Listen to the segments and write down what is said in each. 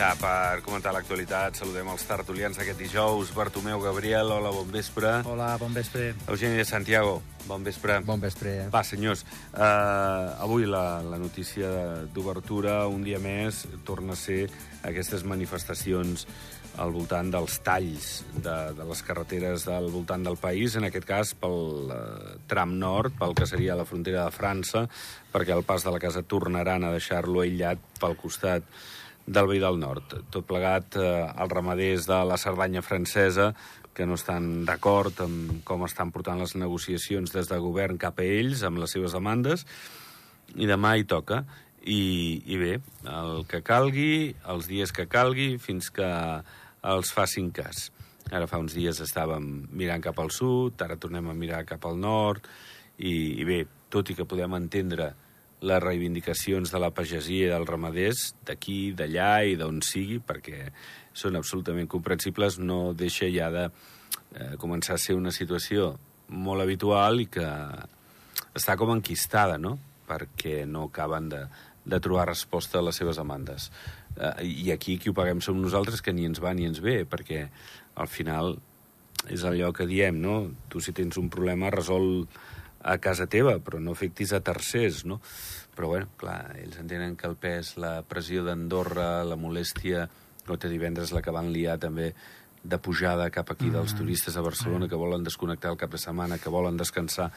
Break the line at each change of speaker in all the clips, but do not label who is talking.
ja per comentar l'actualitat. Saludem els tertulians d'aquest dijous. Bartomeu Gabriel, hola, bon vespre.
Hola, bon vespre.
Eugeni de Santiago, bon vespre.
Bon vespre.
Va, senyors, uh, avui la, la notícia d'obertura, un dia més, torna a ser aquestes manifestacions al voltant dels talls de, de les carreteres del voltant del país, en aquest cas pel uh, tram nord, pel que seria la frontera de França, perquè al pas de la casa tornaran a deixar-lo aïllat pel costat del veí del nord. Tot plegat eh, els ramaders de la Cerdanya francesa que no estan d'acord amb com estan portant les negociacions des de govern cap a ells, amb les seves demandes, i demà hi toca. I, I bé, el que calgui, els dies que calgui, fins que els facin cas. Ara fa uns dies estàvem mirant cap al sud, ara tornem a mirar cap al nord, i, i bé, tot i que podem entendre les reivindicacions de la pagesia i dels ramaders d'aquí, d'allà i d'on sigui, perquè són absolutament comprensibles, no deixa ja de eh, començar a ser una situació molt habitual i que està com enquistada, no?, perquè no acaben de, de trobar resposta a les seves demandes. Eh, I aquí qui ho paguem som nosaltres, que ni ens va ni ens ve, perquè al final és allò que diem, no? Tu si tens un problema resol a casa teva, però no afectis a tercers, no? Però, bueno, clar, ells entenen que el pes, la pressió d'Andorra, la molèstia, no té divendres la que van liar també de pujada cap aquí dels turistes a Barcelona que volen desconnectar el cap de setmana, que volen descansar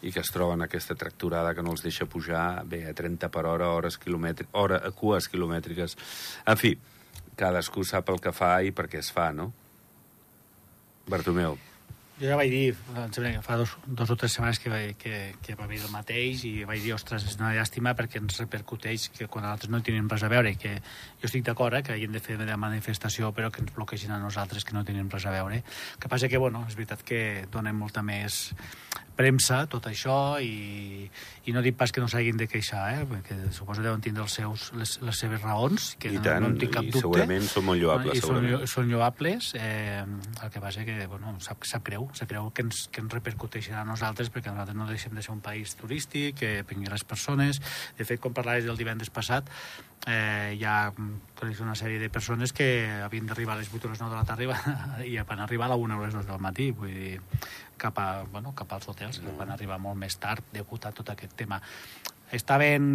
i que es troben aquesta tracturada que no els deixa pujar bé a 30 per hora, hores quilomètriques, hora, a cues quilomètriques. En fi, cadascú sap el que fa i per què es fa, no? Bartomeu.
Jo ja vaig dir, fa dos, dos o tres setmanes que, vaig, que, que va haver el mateix i vaig dir, ostres, és una llàstima perquè ens repercuteix que quan altres no tenen res a veure, que jo estic d'acord eh, que hagin de fer de manifestació però que ens bloquegin a nosaltres que no tenen res a veure. El que passa que, bueno, és veritat que donem molta més premsa tot això i, i no dic pas que no s'hagin de queixar, eh? perquè suposo que deuen tindre els seus, les, les seves raons, que
I
no,
tant,
no en tinc cap
i
dubte.
segurament són molt lloables,
I són, llo- són lloables, eh, el que passa que bueno, sap, sap greu, sap greu que ens, que ens repercuteixin a nosaltres perquè nosaltres no deixem de ser un país turístic, que vingui les persones. De fet, com parlaves del divendres passat, eh, hi ha una sèrie de persones que havien d'arribar a les 8 o les 9 de la tarda i van arribar a la 1 o les 2 del matí, vull dir, cap, a, bueno, cap als hotels, que van arribar molt més tard degut a tot aquest tema. Estaven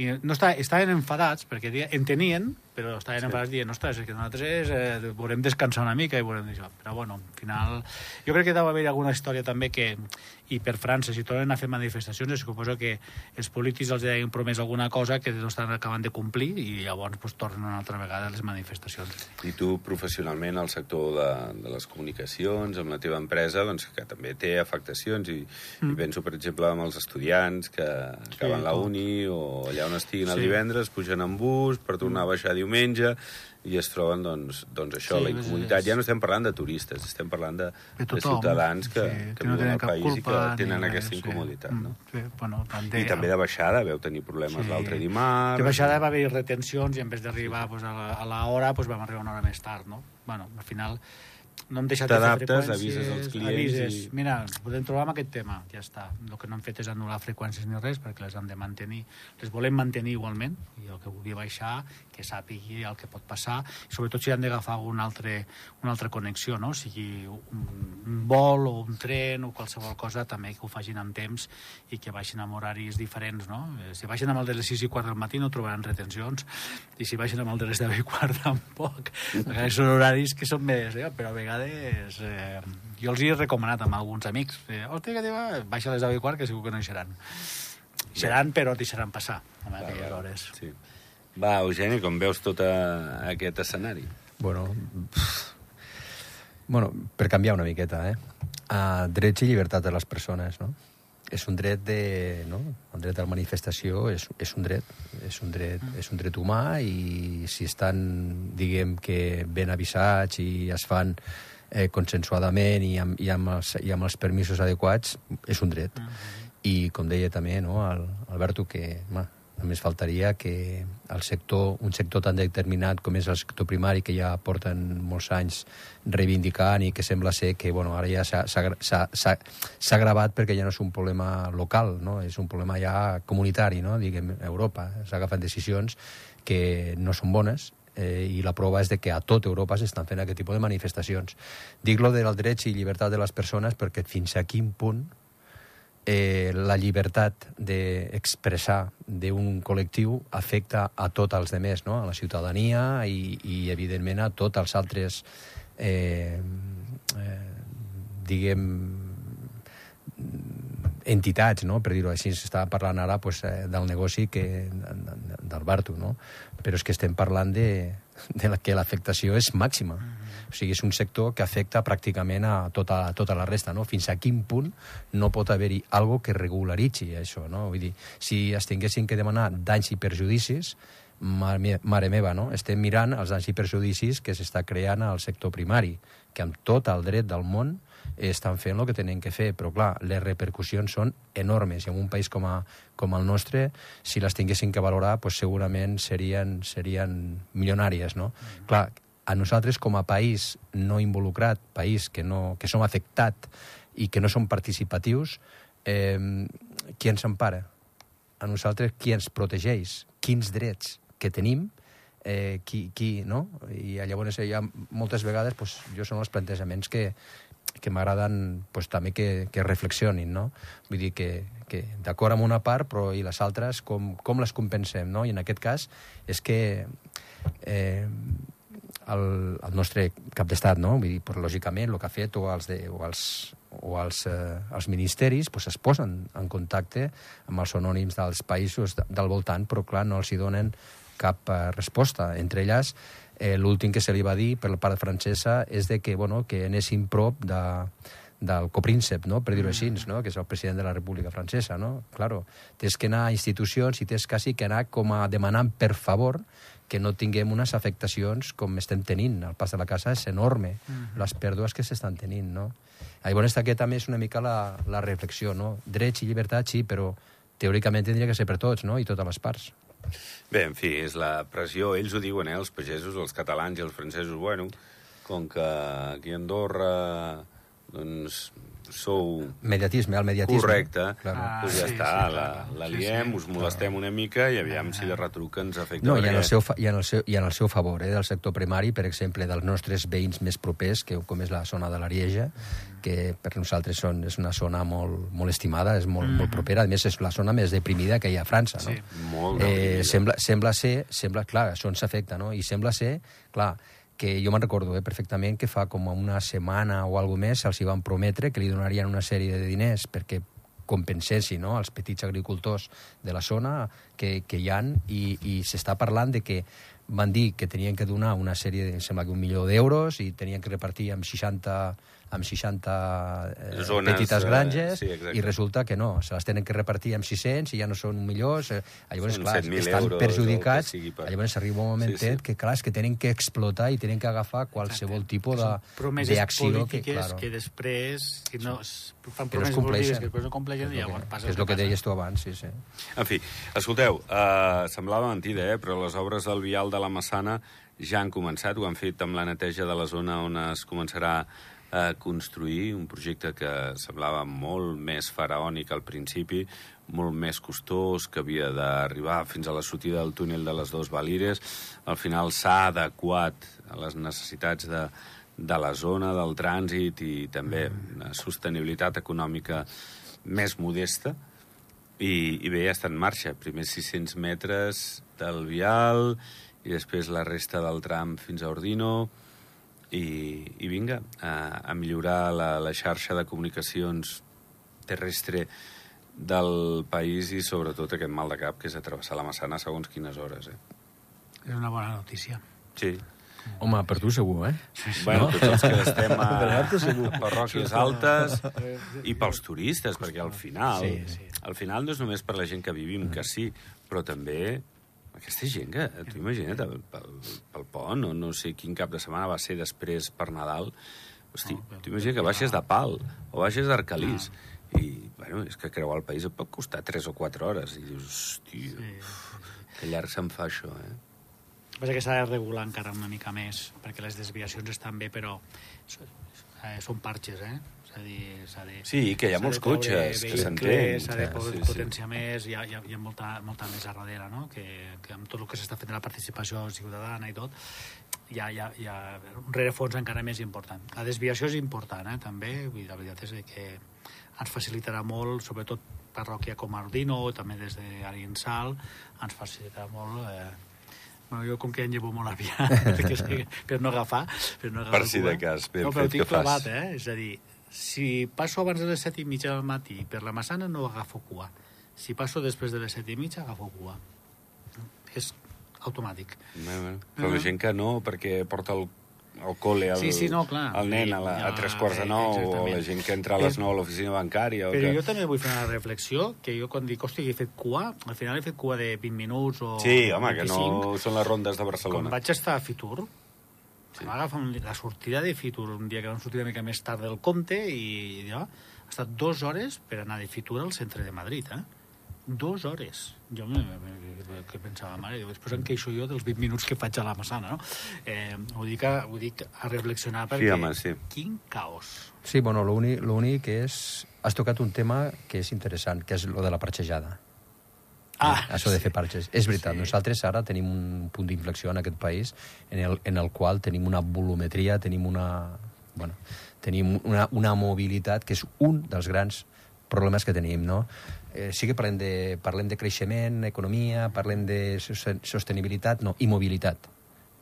i no està, estaven enfadats perquè entenien, però estaven
Sí.
sí. enfadats dient, ostres, és que nosaltres eh, volem descansar una mica i volem això. Però bueno, al final... Jo crec que deu haver alguna història també que, i per França, si tornen a fer manifestacions, es suposo que els polítics els han promès alguna cosa que no estan acabant de complir i llavors pues, tornen una altra vegada a les manifestacions.
I tu, professionalment, al sector de, de les comunicacions, amb la teva empresa, doncs, que també té afectacions, i, mm. i penso, per exemple, amb els estudiants que acaben la
tot.
uni o allà on estiguin el
Sí.
divendres, pugen en bus per tornar a baixar diumenge, i es troben, doncs, doncs això,
Sí,
la incomoditat.
és-
Ja no estem parlant de turistes, estem parlant de,
De
de
tothom.
ciutadans que,
Sí,
que,
no
viuen al país i que
culpa
tenen
res,
aquesta
sí.
incomoditat,
Mm,
no?
Sí, bueno, també,
I també de baixada veu tenir problemes l'altre dimarts.
De baixada va haver retencions i en vez d'arribar pues, a l'hora pues, vam arribar una hora més tard, no? Bueno, al final no hem deixat de fer
T'adaptes,
freqüències,
avises als clients
avises,
i-
mira, ens podem trobar amb aquest tema, ja està. El que no hem fet és anul·lar freqüències ni res, perquè les han de mantenir, les volem mantenir igualment, i el que vulgui baixar, que sàpigui el que pot passar, i sobretot si han d'agafar una, altra, una altra connexió, no? O sigui, un, un vol o un tren o qualsevol cosa, també que ho facin amb temps i que baixin amb horaris diferents, no? Eh, Si baixen amb el de les 6 i quart del matí no trobaran retencions, i si baixen amb el de les 10 i quart tampoc. Perquè són horaris que són més, eh? però a vegades eh, jo els hi he recomanat amb alguns amics. Eh, Hòstia, que teva, baixa a les 10 i quart que segur que no hi seran. Hi seran, però t'hi seran passar amb aquelles hores.
Sí. Va, Eugeni, com veus tot a, aquest escenari?
Bueno, pff, bueno, per canviar una miqueta, eh? Uh, drets i llibertat de les persones, no? És un dret de... No? El dret a la manifestació és, és un dret, és un dret, és un dret humà i si estan, diguem, que ben avisats i es fan eh, consensuadament i amb, i, amb els, i amb els permisos adequats, és un dret. I com deia també no, el, Alberto, que home, només faltaria que el sector, un sector tan determinat com és el sector primari, que ja porten molts anys reivindicant i que sembla ser que bueno, ara ja s'ha agravat perquè ja no és un problema local, no? és un problema ja comunitari, no? diguem, Europa. S'agafen decisions que no són bones eh, i la prova és de que a tot Europa s'estan fent aquest tipus de manifestacions. Dic lo del drets i llibertat de les persones perquè fins a quin punt eh, la llibertat d'expressar d'un col·lectiu afecta a tots els demés, no? a la ciutadania i, i evidentment, a tots els altres, eh, eh, diguem, entitats, no? per dir-ho així, s'està parlant ara pues, eh, del negoci que, del Bartu, no? però és que estem parlant de, de la, que l'afectació és màxima. Mm. O sigui, és un sector que afecta pràcticament a tota, a tota la resta, no? Fins a quin punt no pot haver-hi algo que regularitzi això, no? Vull dir, si es tinguessin que demanar danys i perjudicis, mare meva, no? Estem mirant els danys i perjudicis que s'està creant al sector primari, que amb tot el dret del món estan fent el que tenen que fer, però clar, les repercussions són enormes i en un país com, a, com el nostre, si les tinguessin que valorar, pues segurament serien, serien milionàries, no? Mm. Clar, a nosaltres com a país no involucrat, país que, no, que som afectat i que no som participatius, eh, qui ens empara? A nosaltres qui ens protegeix? Quins drets que tenim eh, qui, qui, no? I llavors hi ha moltes vegades, pues, jo són els plantejaments que, que m'agraden pues, també que, que reflexionin, no? Vull dir que, que d'acord amb una part, però i les altres com, com les compensem, no? I en aquest cas és que eh, el, el nostre cap d'estat, no? Vull dir, però, lògicament, el que ha fet o els, de, o els, o els, eh, els ministeris pues, es posen en contacte amb els anònims dels països del voltant, però clar, no els hi donen cap eh, resposta. Entre elles, eh, l'últim que se li va dir per la part francesa és de que, bueno, que anessin prop de, del copríncep, no? per dir-ho així, mm. no? que és el president de la República Francesa. No? Claro, tens que anar a institucions i tens quasi que anar com a demanant per favor que no tinguem unes afectacions com estem tenint. El pas de la casa és enorme, mm -hmm. les pèrdues que s'estan tenint. No? Llavors, aquesta també és una mica la, la reflexió. No? Drets i llibertats, sí, però teòricament tindria que ser per tots no? i totes les parts.
Bé, en fi, és la pressió, ells ho diuen, eh, els pagesos, els catalans i els francesos, bueno, com que aquí a Andorra doncs sou...
Mediatisme, el mediatisme.
Correcte. Claro. Ah, doncs ja sí, està, sí, la, la liem, sí, sí. us molestem una mica i aviam ah, si de retruc ens afecta.
No, i en, el seu, i, en el seu, i en el seu favor, eh, del sector primari, per exemple, dels nostres veïns més propers, que com és la zona de l'Arieja, que per nosaltres són, és una zona molt, molt estimada, és molt, mm. molt propera, a més és la zona més deprimida que hi ha a França, no?
Sí, molt
eh, sembla, sembla ser, sembla, clar, això ens afecta, no? I sembla ser, clar, que jo me'n recordo eh, perfectament que fa com una setmana o alguna més se'ls van prometre que li donarien una sèrie de diners perquè compensessi no, els petits agricultors de la zona que, que hi han i, i s'està parlant de que van dir que tenien que donar una sèrie, de, sembla que un milió d'euros i tenien que repartir amb 60 amb 60 eh, Zones, petites eh, granges, eh, sí, i resulta que no, se les tenen que repartir amb 600 i ja no són millors. Eh, llavors, són clar, estan euros, perjudicats. Per... Llavors arriba un moment sí, sí. que, clar, és que tenen que explotar i tenen que agafar qualsevol Exacte. tipus d'acció.
que, claro, que després si no, fan promeses no polítiques que després no compleixen i llavors passa
És el que, que deies tu abans, sí, sí.
En fi, escolteu, uh, semblava mentida, eh, però les obres del vial de la Massana ja han començat, ho han fet amb la neteja de la zona on es començarà a construir un projecte que semblava molt més faraònic al principi, molt més costós, que havia d'arribar fins a la sortida del túnel de les dues Valires. Al final s'ha adequat a les necessitats de, de la zona, del trànsit i també una sostenibilitat econòmica més modesta. I, i bé, ja està en marxa. Primer 600 metres del vial i després la resta del tram fins a Ordino i, i vinga, a, a millorar la, la xarxa de comunicacions terrestre del país i sobretot aquest mal de cap que és travessar la Massana segons quines hores. Eh?
És una bona notícia.
Sí.
Home, per tu segur, eh?
Sí, sí. Bueno, tots els que estem a, a parròquies altes i pels turistes, perquè al final, sí, sí. al final no és només per la gent que vivim, que sí, però també aquesta gent que, tu imagina't, pel, pel pont, o no sé quin cap de setmana va ser després per Nadal, hosti, oh, tu imagina't que baixes de Pal o baixes d'Arcalís, I, bueno, és que creuar el país et pot costar 3 o 4 hores. I dius, hòstia,
Sí,
uf, que llarg se'm fa això, eh?
Passa que s'ha de regular encara una mica més, perquè les desviacions estan bé, però eh, són parxes, eh? És a dir, s'ha de...
Sí, que hi ha molts
de
cotxes, que s'entén.
S'ha de
Sí,
pot-
sí.
potenciar més, hi ha, hi ha, hi ha molta, molta més a darrere, no? Que, que amb tot el que s'està fent de la participació ciutadana i tot, hi ha, hi ha, hi ha un rerefons encara més important. La desviació és important, eh, també, vull dir, la veritat és que ens facilitarà molt, sobretot parròquia com Ardino, també des d'Arinsal, ens facilitarà molt... Eh, Bueno, jo com que en llevo molt aviat, perquè és que, per no agafar... Per, no agafar
Per si de cas, ben
no, però
fet que fas.
clavat, eh? És a dir, si passo abans de les set i mitja del matí per la Massana no agafo cua. Si passo després de les set i mitja agafo cua. És automàtic.
Bueno, bueno. Però la
Ah.
gent que no, perquè porta el, el cole al,
Sí, sí, no, clar.
el nen a, la, a tres quarts de
eh,
nou, o
exactament.
la gent que entra a les
Però-
nou a l'oficina bancària. O
Però
que...
jo també vull fer una reflexió, que jo quan dic, hòstia, he fet cua, al final he fet cua de 20 minuts o
Sí, home, que
25.
no són les rondes de
Quan
Barcelona.
vaig estar a Fitur, sí. un- la sortida de Fitur un dia que vam sortir una mica més tard del compte i ja, ha estat dues hores per anar de Fitur al centre de Madrid, eh? Dues hores. Jo me, me, me, que pensava, mare, Déu, després em queixo jo dels 20 minuts que faig a la Massana, no? Eh, ho, dic a, ho dic a reflexionar perquè...
home, sí.
Quin caos.
Sí, bueno, l'únic l'únic és... Has tocat un tema que és interessant, que és lo de la parxejada.
Ah,
Això de fer parxes. És veritat, Sí. nosaltres ara tenim un punt d'inflexió en aquest país en el, en el qual tenim una volumetria, tenim una... Bueno, tenim una, una mobilitat que és un dels grans problemes que tenim, no? Eh, sí que parlem de, parlem de creixement, economia, parlem de sosten- sostenibilitat, no, i mobilitat.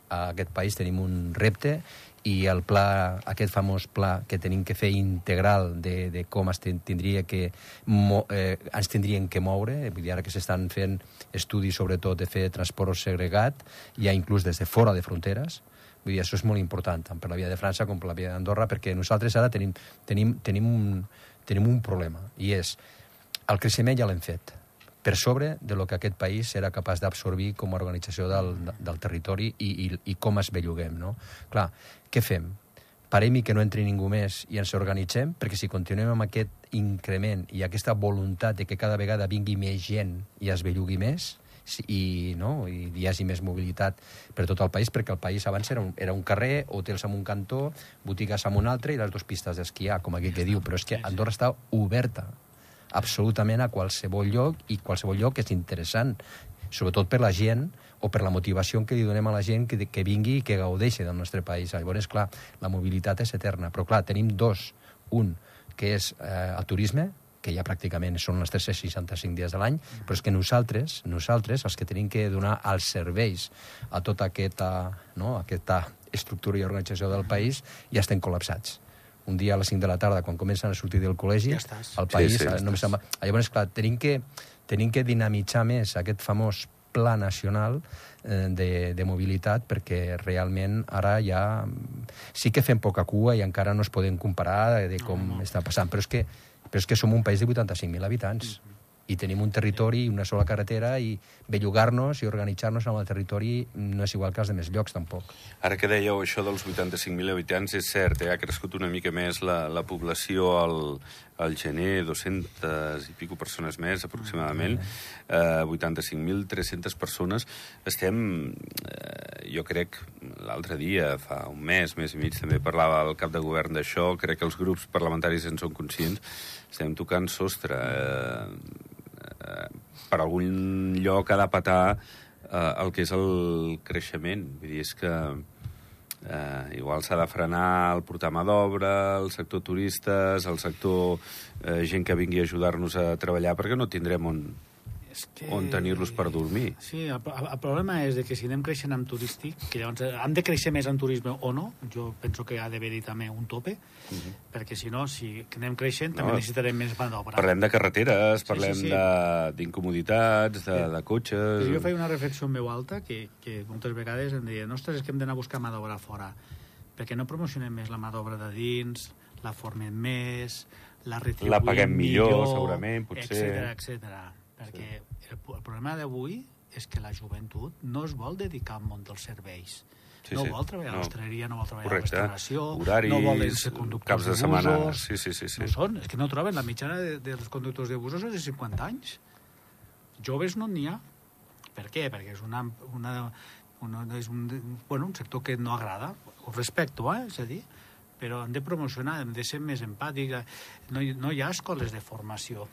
A aquest país tenim un repte i el pla, aquest famós pla que tenim que fer integral de, de com es tindria que mo, eh, ens tindrien que moure, vull dir, ara que s'estan fent estudis sobretot de fer transport segregat, ja inclús des de fora de fronteres, vull dir, això és molt important, tant per la via de França com per la via d'Andorra, perquè nosaltres ara tenim, tenim, tenim, un, tenim un problema, i és el creixement ja l'hem fet, per sobre de lo que aquest país serà capaç d'absorbir com a organització del, del territori i, i, i com es belluguem, no? Clar, què fem? Parem i que no entri ningú més i ens organitzem, perquè si continuem amb aquest increment i aquesta voluntat de que cada vegada vingui més gent i es bellugui més, i, no? I hi hagi més mobilitat per tot el país, perquè el país abans era un, era un carrer, hotels en un cantó, botigues en un altre i les dues pistes d'esquiar, com aquí que diu, però és que Andorra està oberta absolutament a qualsevol lloc i qualsevol lloc és interessant sobretot per la gent o per la motivació que li donem a la gent que, que vingui i que gaudeixi del nostre país. Llavors, clar, la mobilitat és eterna, però clar, tenim dos. Un, que és eh, el turisme, que ja pràcticament són els 365 dies de l'any, però és que nosaltres, nosaltres, els que tenim que donar els serveis a tota aquesta, no, aquesta estructura i organització del país, ja estem col·lapsats un dia a les 5 de la tarda, quan comencen a sortir del col·legi,
Ja estàs.
el país
Sí, sí,
sí,
ja
només
estàs.
se'n va... Llavors, clar, tenim que, tenim que dinamitzar més aquest famós pla nacional eh, de, de mobilitat perquè realment ara ja sí que fem poca cua i encara no es podem comparar de com
No, no.
està passant, però és que, però és que som un país de 85.000 habitants i tenim un territori i una sola carretera i bellugar-nos i organitzar-nos amb el territori no és igual que els de més llocs, tampoc.
Ara que dèieu això dels 85.000 habitants, és cert, eh? ha crescut una mica més la, la població al, al gener, 200 i pico persones més, aproximadament, eh, 85.300 persones. Estem, eh, jo crec, l'altre dia, fa un mes, mes i mig, també parlava el cap de govern d'això, crec que els grups parlamentaris en són conscients, estem tocant sostre. Eh, eh, per algun lloc ha de petar eh, el que és el creixement. Vull dir, és que eh, igual s'ha de frenar el portar mà d'obra, el sector turistes, el sector eh, gent que vingui a ajudar-nos a treballar, perquè no tindrem on,
És que...
on tenir-los per dormir.
Sí, el, el problema és de que si anem creixent amb turístic, que llavors eh, hem de créixer més en turisme o no, jo penso que ha d'haver-hi també un tope, perquè si no, si anem creixent, també
Mhm. No,
necessitarem més mà d'obra.
Parlem de carreteres,
Sí,
parlem
sí, sí.
de- d'incomoditats, de, de cotxes...
Però jo feia una reflexió en veu alta que, que moltes vegades em deien ostres, és que hem d'anar a buscar mà d'obra fora perquè no promocionem més la mà d'obra de dins, la formem més, la retribuïm
La paguem millor, segurament, potser.
etcètera, etcètera. Perquè el, el problema d'avui és que la joventut no es vol dedicar al món dels serveis.
Sí,
no
sí.
vol treballar a
No.
l'hostaleria, no vol treballar
Correcte.
a la restauració,
Horaris,
no volen ser conductors
caps de
de
setmana. Sí, sí, sí, sí.
No són, és que no troben. La mitjana de, dels conductors de busos és de 50 anys. Joves no n'hi ha. Per què? Perquè és una, una, una, és un, bueno, un sector que no agrada. Ho respecto, eh? És a dir, però hem de promocionar, hem de ser més empàtics. No, no hi ha escoles de formació.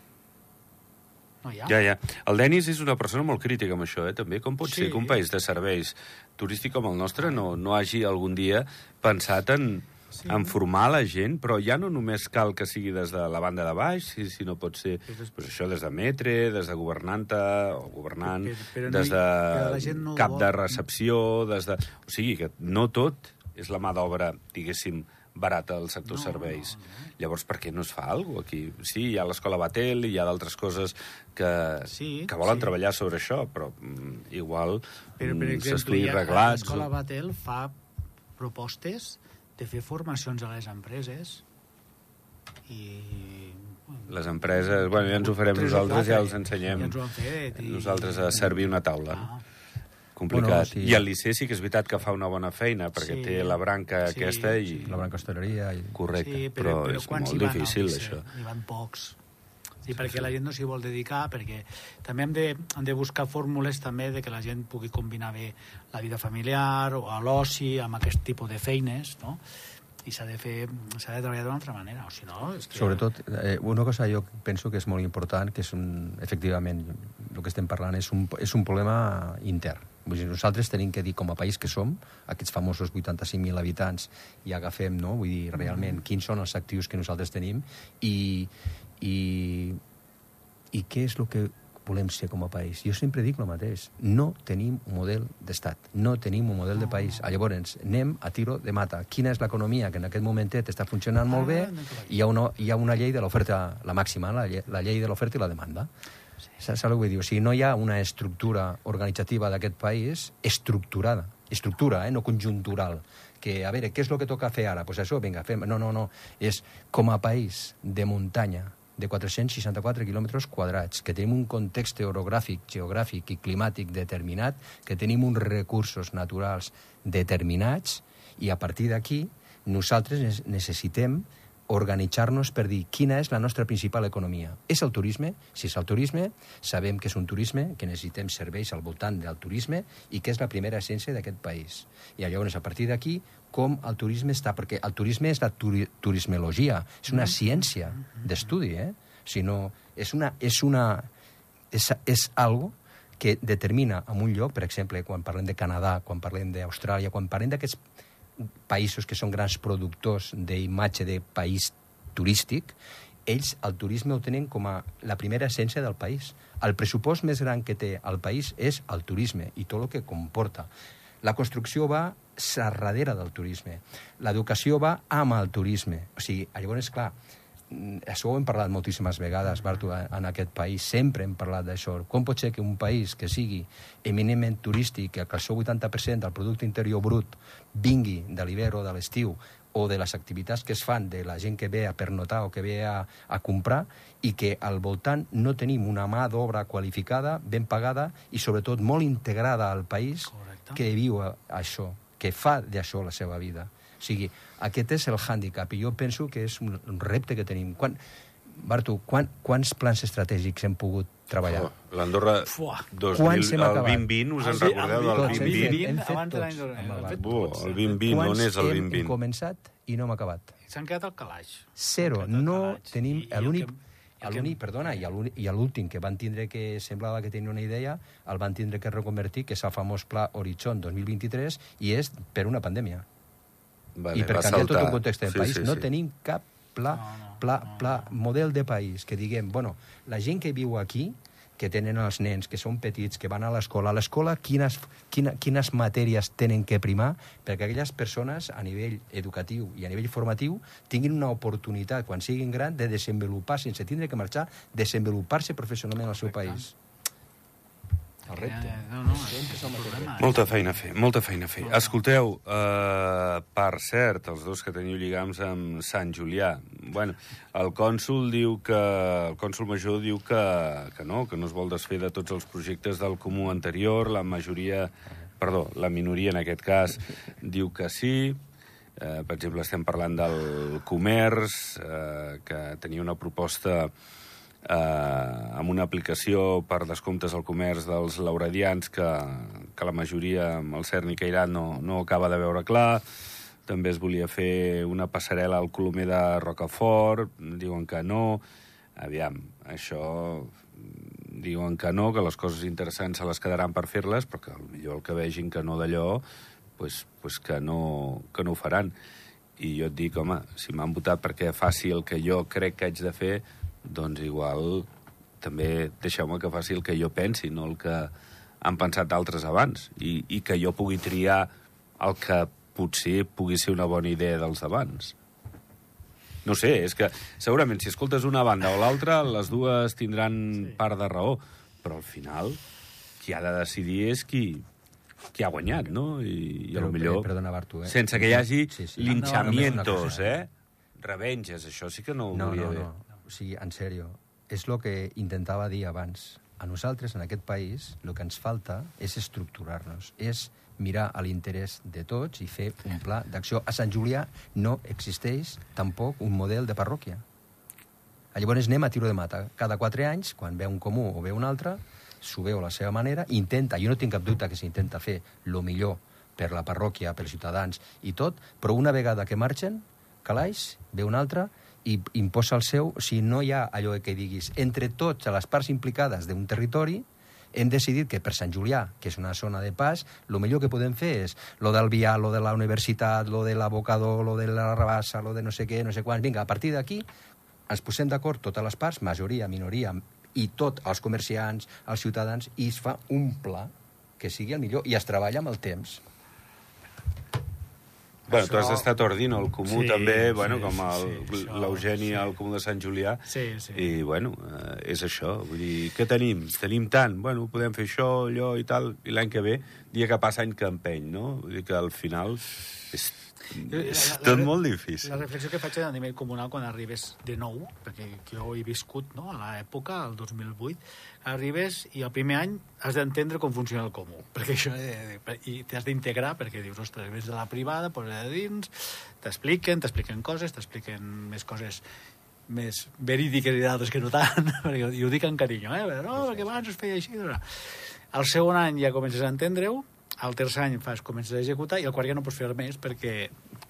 No hi ha.
Ja, ja. El Denis és una persona molt crítica amb això, eh, també. Com pot
Sí.
ser que un país de serveis turístic com el nostre no, no hagi algun dia pensat en,
Sí.
en formar la gent, però ja no només cal que sigui des de la banda de baix, si, si no pot ser
Però
pues això des de metre, des de governanta o governant,
Però- però no
des de
no
cap
vol.
de recepció, des de... O sigui, que no tot és la mà d'obra, diguéssim, barata del sector
No,
serveis.
no, no.
Llavors, per què no es fa alguna cosa aquí? Sí, hi ha l'escola Batel, hi ha d'altres coses que,
Sí,
que volen
sí.
treballar sobre això, però mm, igual
Però, per
mm,
ja
reglats.
l'escola
o-
Batel fa propostes de fer formacions a les empreses i...
Les empreses, bueno, ja ens ho farem nosaltres, ja els ensenyem.
Ja ens ho han fet. I...
Nosaltres a servir una taula.
Ah,
Complicat.
Bueno, sí.
I el Liceu sí que és veritat que fa una bona feina, perquè
Sí.
té la branca
Sí,
aquesta i...
sí.
La branca hostaleria... I...
Correcte,
sí,
però,
però,
és
quants
molt
van
difícil,
Liceu?
això.
Hi van pocs. Sí, perquè la gent no s'hi vol dedicar, perquè també hem de, hem de buscar fórmules també de que la gent pugui combinar bé la vida familiar o a l'oci amb aquest tipus de feines, no? I s'ha de fer, s'ha de treballar d'una altra manera, o si no... És que...
Sobretot, eh, una cosa jo penso que és molt important, que és un, efectivament, el que estem parlant és un, és un problema intern. Vull dir, nosaltres tenim que dir com a país que som, aquests famosos 85.000 habitants, i agafem, no? Vull dir, realment, quins són els actius que nosaltres tenim i, i, i què és el que volem ser com a país. Jo sempre dic el mateix. No tenim un model d'estat, no tenim un model de país. Ah, Llavors, anem a tiro de mata. Quina és l'economia que en aquest momentet està funcionant molt bé?
Ah, aquí.
Hi ha una, hi ha una llei de l'oferta, la màxima, la, lle- la llei de l'oferta i la demanda. Saps el que vull dir? O sigui, no hi ha una estructura organitzativa d'aquest país estructurada. Estructura, eh? no conjuntural. Que, a veure, què és el que toca fer ara? Doncs pues això, vinga, fem... No, no, no. És com a país de muntanya, de 464 quilòmetres quadrats, que tenim un context orogràfic, geogràfic i climàtic determinat, que tenim uns recursos naturals determinats, i a partir d'aquí nosaltres necessitem organitzar-nos per dir quina és la nostra principal economia. És el turisme? Si és el turisme, sabem que és un turisme, que necessitem serveis al voltant del turisme i que és la primera essència d'aquest país. I llavors, a partir d'aquí, com el turisme està... Perquè el turisme és la turi turismologia, és una ciència d'estudi, eh? Si no, és una... És una és, és algo que determina en un lloc, per exemple, quan parlem de Canadà, quan parlem d'Austràlia, quan parlem d'aquests països que són grans productors d'imatge de país turístic, ells el turisme ho tenen com a la primera essència del país. El pressupost més gran que té el país és el turisme i tot el que comporta. La construcció va darrere del turisme. L'educació va amb el turisme. O sigui, llavors, clar, això ho hem parlat moltíssimes vegades, Bartu, en aquest país. Sempre hem parlat d'això. Com pot ser que un país que sigui eminentment turístic, que el seu 80% del producte interior brut vingui de l'hivern o de l'estiu, o de les activitats que es fan de la gent que ve a pernotar o que ve a, a comprar i que al voltant no tenim una mà d'obra qualificada, ben pagada i sobretot molt integrada al país
Correcte.
que viu a- això, que fa d'això la seva vida. Sigui, aquest és el hàndicap i jo penso que és un, un repte que tenim. Quan, Bartu, quan, quants plans estratègics hem pogut treballar?
Oh, L'Andorra
Fuà.
2000,
Quants hem
el
acabat?
2020, us en
El vi-
recordeu
el
del
Tots hem
2020?
fet, hem fet
abans de l'any
tots. el
hem
Bar.
fet
Bu,
tots,
el
eh?
2020, on és el
hem
2020?
començat i no hem acabat?
S'han quedat al calaix.
Zero. No
calaix.
tenim... L'únic...
que-
L'únic, perdona, i l'últim que van tindre que semblava que tenia una idea, el van tindre que reconvertir, que és el famós Pla Horitzon 2023, i és per una pandèmia.
Vale,
I per canviar tot el context del
Sí,
país.
sí,
no
sí.
tenim cap pla,
No, no,
pla,
no,
pla, model de país que diguem, bueno, la gent que viu aquí, que tenen els nens, que són petits, que van a l'escola, a l'escola quines, quina, quines matèries tenen que primar perquè aquelles persones a nivell educatiu i a nivell formatiu tinguin una oportunitat, quan siguin grans, de desenvolupar, sense tindre que marxar, desenvolupar-se professionalment al seu país. El repte.
Eh, No, no, problema.
Molta feina a fer, molta feina a fer. Escolteu, eh, per cert, els dos que teniu lligams amb Sant Julià, bueno, el cònsul diu que, el cònsul major diu que, que no, que no es vol desfer de tots els projectes del comú anterior, la majoria perdó, la minoria en aquest cas diu que sí. Eh, per exemple, estem parlant del comerç, eh, que tenia una proposta eh, amb una aplicació per descomptes al comerç dels lauradians que, que la majoria amb el CERN i Cairat no, no acaba de veure clar. També es volia fer una passarel·la al Colomer de Rocafort, diuen que no. Aviam, això diuen que no, que les coses interessants se les quedaran per fer-les, però que millor el que vegin que no d'allò, pues, pues que, no, que no ho faran. I jo et dic, home, si m'han votat perquè faci el que jo crec que haig de fer, doncs igual també deixeu-me que faci el que jo pensi, no el que han pensat d'altres abans, i, i que jo pugui triar el que potser pugui ser una bona idea dels abans. No sé, és que segurament si escoltes una banda o l'altra, les dues tindran sí. part de raó, però al final qui ha de decidir és qui, qui ha guanyat, no? I, i
Però,
millor...
eh, perdona, Bartu, eh?
Sense que hi hagi
Sí, sí.
linxamientos,
No, no, no,
eh? Revenges, això sí que no ho
No,
volia
no,
bé.
no. O sigui, en sèrio, és el que intentava dir abans. A nosaltres, en aquest país, el que ens falta és estructurar-nos, és mirar a l'interès de tots i fer un pla d'acció. A Sant Julià no existeix tampoc un model de parròquia. Llavors anem a tiro de mata. Cada quatre anys, quan ve un comú o ve un altre, s'ho veu a la seva manera, intenta, jo no tinc cap dubte que s'intenta fer el millor per la parròquia, pels ciutadans i tot, però una vegada que marxen, calaix, ve un altre i imposa el seu, si no hi ha allò que diguis, entre tots les parts implicades d'un territori, hem decidit que per Sant Julià, que és una zona de pas, el millor que podem fer és lo del vial, lo de la universitat, lo de l'abocador, lo de la rabassa, lo de no sé què, no sé quants. Vinga, a partir d'aquí ens posem d'acord totes les parts, majoria, minoria, i tot els comerciants, els ciutadans, i es fa un pla que sigui el millor, i es treballa amb el temps.
Bueno, tu has
Això-
estat ordino, el comú
Sí,
també, bueno,
sí,
com el-
sí, això,
l'Eugeni
sí.
al comú de Sant Julià.
Sí, sí.
I, bueno, eh, és això. Vull dir, què tenim? Tenim tant. Bueno, podem fer això, allò i tal. I l'any que ve, dia que passa, any que empeny, no? Vull dir que al final és, és
La- la-
tot
la-
molt difícil.
La reflexió que faig a nivell comunal quan arribes de nou, perquè jo he viscut no, a l'època, el 2008, arribes i el primer any has d'entendre com funciona el comú, perquè això eh, i t'has d'integrar perquè dius, ostres, vens de la privada, pues de dins, t'expliquen, t'expliquen coses, t'expliquen més coses més verídiques i d'altres que no tant, i ho dic en carinyo, eh? Però, no, perquè abans es feia així. No. El segon any ja comences a entendre-ho, el tercer any fas, comences a executar i el quart ja no pots fer més perquè,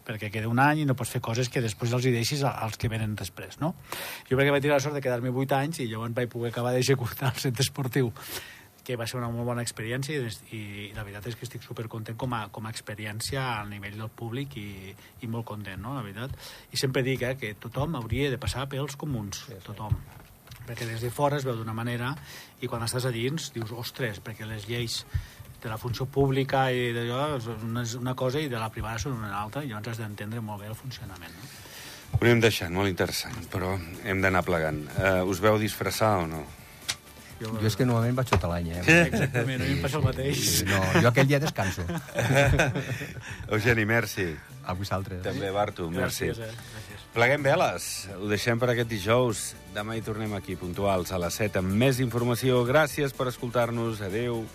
perquè queda un any i no pots fer coses que després els hi deixis als que venen després, no? Jo perquè vaig tenir la sort de quedar-me 8 anys i llavors vaig poder acabar d'executar el centre esportiu que va ser una molt bona experiència i, i la veritat és que estic supercontent com a, com a experiència a nivell del públic i, i molt content, no? la veritat. I sempre dic eh, que tothom hauria de passar pels comuns, sí, sí. tothom perquè des de fora es veu d'una manera i quan estàs a dins dius, ostres, perquè les lleis de la funció pública i d'allò és una, és una cosa i de la privada són una altra i llavors has d'entendre molt bé el funcionament. No?
Ho anem deixant, molt interessant, però hem d'anar plegant. Uh, us veu disfressar o no?
Jo és que normalment vaig tot l'any, eh?
Exactament, a mi em passa el mateix.
Sí, no, jo aquell dia descanso.
Eugeni, merci.
A vosaltres.
També, Bartu, merci.
Gràcies, eh? Gràcies.
Pleguem veles. Ho deixem per aquest dijous. Demà hi tornem aquí, puntuals, a les 7, amb més informació. Gràcies per escoltar-nos. Adeu.